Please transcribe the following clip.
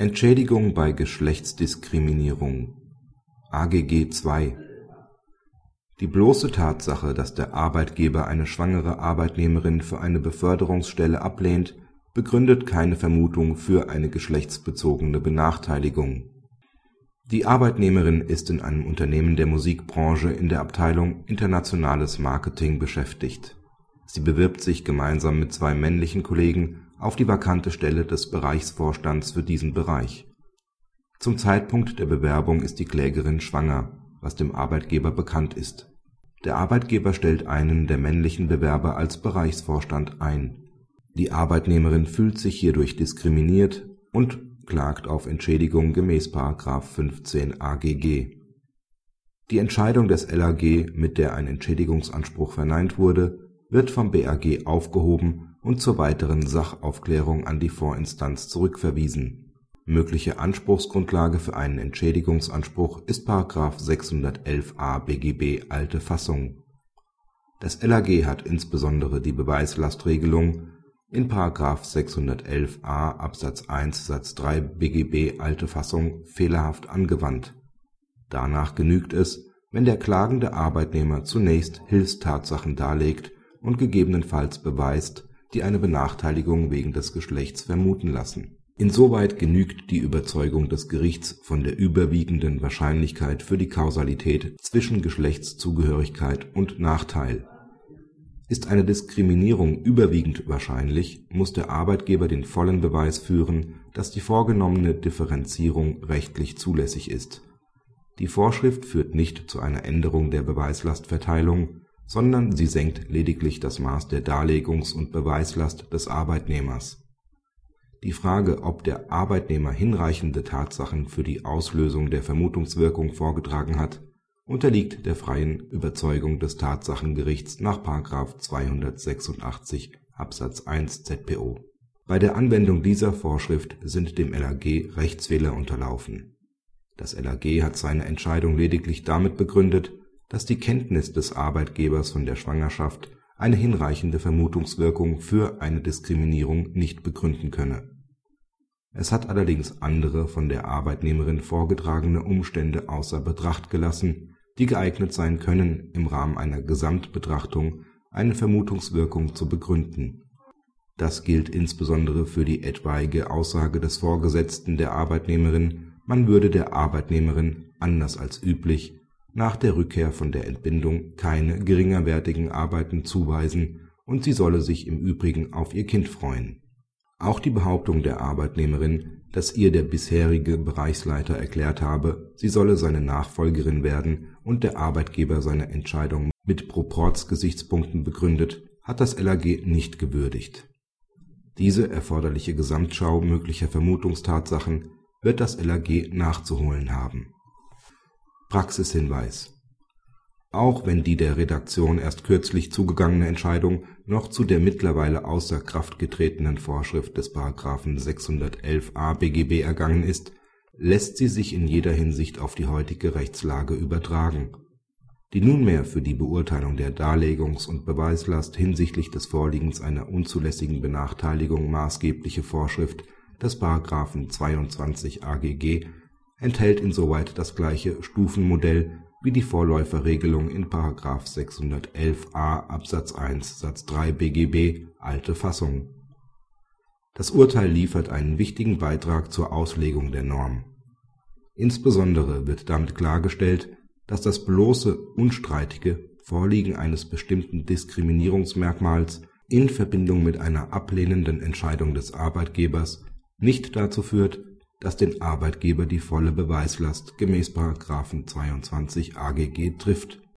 Entschädigung bei Geschlechtsdiskriminierung AGG II Die bloße Tatsache, dass der Arbeitgeber eine schwangere Arbeitnehmerin für eine Beförderungsstelle ablehnt, begründet keine Vermutung für eine geschlechtsbezogene Benachteiligung. Die Arbeitnehmerin ist in einem Unternehmen der Musikbranche in der Abteilung Internationales Marketing beschäftigt. Sie bewirbt sich gemeinsam mit zwei männlichen Kollegen auf die vakante Stelle des Bereichsvorstands für diesen Bereich. Zum Zeitpunkt der Bewerbung ist die Klägerin schwanger, was dem Arbeitgeber bekannt ist. Der Arbeitgeber stellt einen der männlichen Bewerber als Bereichsvorstand ein. Die Arbeitnehmerin fühlt sich hierdurch diskriminiert und klagt auf Entschädigung gemäß § 15 AGG. Die Entscheidung des LAG, mit der ein Entschädigungsanspruch verneint wurde, wird vom BAG aufgehoben und zur weiteren Sachaufklärung an die Vorinstanz zurückverwiesen. Mögliche Anspruchsgrundlage für einen Entschädigungsanspruch ist § 611a BGB alte Fassung. Das LAG hat insbesondere die Beweislastregelung in § 611a Absatz 1 Satz 3 BGB alte Fassung fehlerhaft angewandt. Danach genügt es, wenn der klagende Arbeitnehmer zunächst Hilfstatsachen darlegt und gegebenenfalls beweist die eine Benachteiligung wegen des Geschlechts vermuten lassen. Insoweit genügt die Überzeugung des Gerichts von der überwiegenden Wahrscheinlichkeit für die Kausalität zwischen Geschlechtszugehörigkeit und Nachteil. Ist eine Diskriminierung überwiegend wahrscheinlich, muss der Arbeitgeber den vollen Beweis führen, dass die vorgenommene Differenzierung rechtlich zulässig ist. Die Vorschrift führt nicht zu einer Änderung der Beweislastverteilung sondern sie senkt lediglich das Maß der Darlegungs und Beweislast des Arbeitnehmers. Die Frage, ob der Arbeitnehmer hinreichende Tatsachen für die Auslösung der Vermutungswirkung vorgetragen hat, unterliegt der freien Überzeugung des Tatsachengerichts nach § 286 Absatz 1 ZPO. Bei der Anwendung dieser Vorschrift sind dem LAG Rechtsfehler unterlaufen. Das LAG hat seine Entscheidung lediglich damit begründet dass die Kenntnis des Arbeitgebers von der Schwangerschaft eine hinreichende Vermutungswirkung für eine Diskriminierung nicht begründen könne. Es hat allerdings andere von der Arbeitnehmerin vorgetragene Umstände außer Betracht gelassen, die geeignet sein können, im Rahmen einer Gesamtbetrachtung eine Vermutungswirkung zu begründen. Das gilt insbesondere für die etwaige Aussage des Vorgesetzten der Arbeitnehmerin, man würde der Arbeitnehmerin, anders als üblich nach der Rückkehr von der Entbindung keine geringerwertigen Arbeiten zuweisen und sie solle sich im Übrigen auf ihr Kind freuen. Auch die Behauptung der Arbeitnehmerin, dass ihr der bisherige Bereichsleiter erklärt habe, sie solle seine Nachfolgerin werden und der Arbeitgeber seine Entscheidung mit Proportsgesichtspunkten begründet, hat das LAG nicht gewürdigt. Diese erforderliche Gesamtschau möglicher Vermutungstatsachen wird das LAG nachzuholen haben Praxishinweis Auch wenn die der Redaktion erst kürzlich zugegangene Entscheidung noch zu der mittlerweile außer Kraft getretenen Vorschrift des § 611a BGB ergangen ist, lässt sie sich in jeder Hinsicht auf die heutige Rechtslage übertragen. Die nunmehr für die Beurteilung der Darlegungs und Beweislast hinsichtlich des Vorliegens einer unzulässigen Benachteiligung maßgebliche Vorschrift des § 22 AGG enthält insoweit das gleiche Stufenmodell wie die Vorläuferregelung in § 611a Absatz 1 Satz 3 BGB alte Fassung. Das Urteil liefert einen wichtigen Beitrag zur Auslegung der Norm. Insbesondere wird damit klargestellt, dass das bloße unstreitige Vorliegen eines bestimmten Diskriminierungsmerkmals in Verbindung mit einer ablehnenden Entscheidung des Arbeitgebers nicht dazu führt das den Arbeitgeber die volle Beweislast gemäß § 22 AGG trifft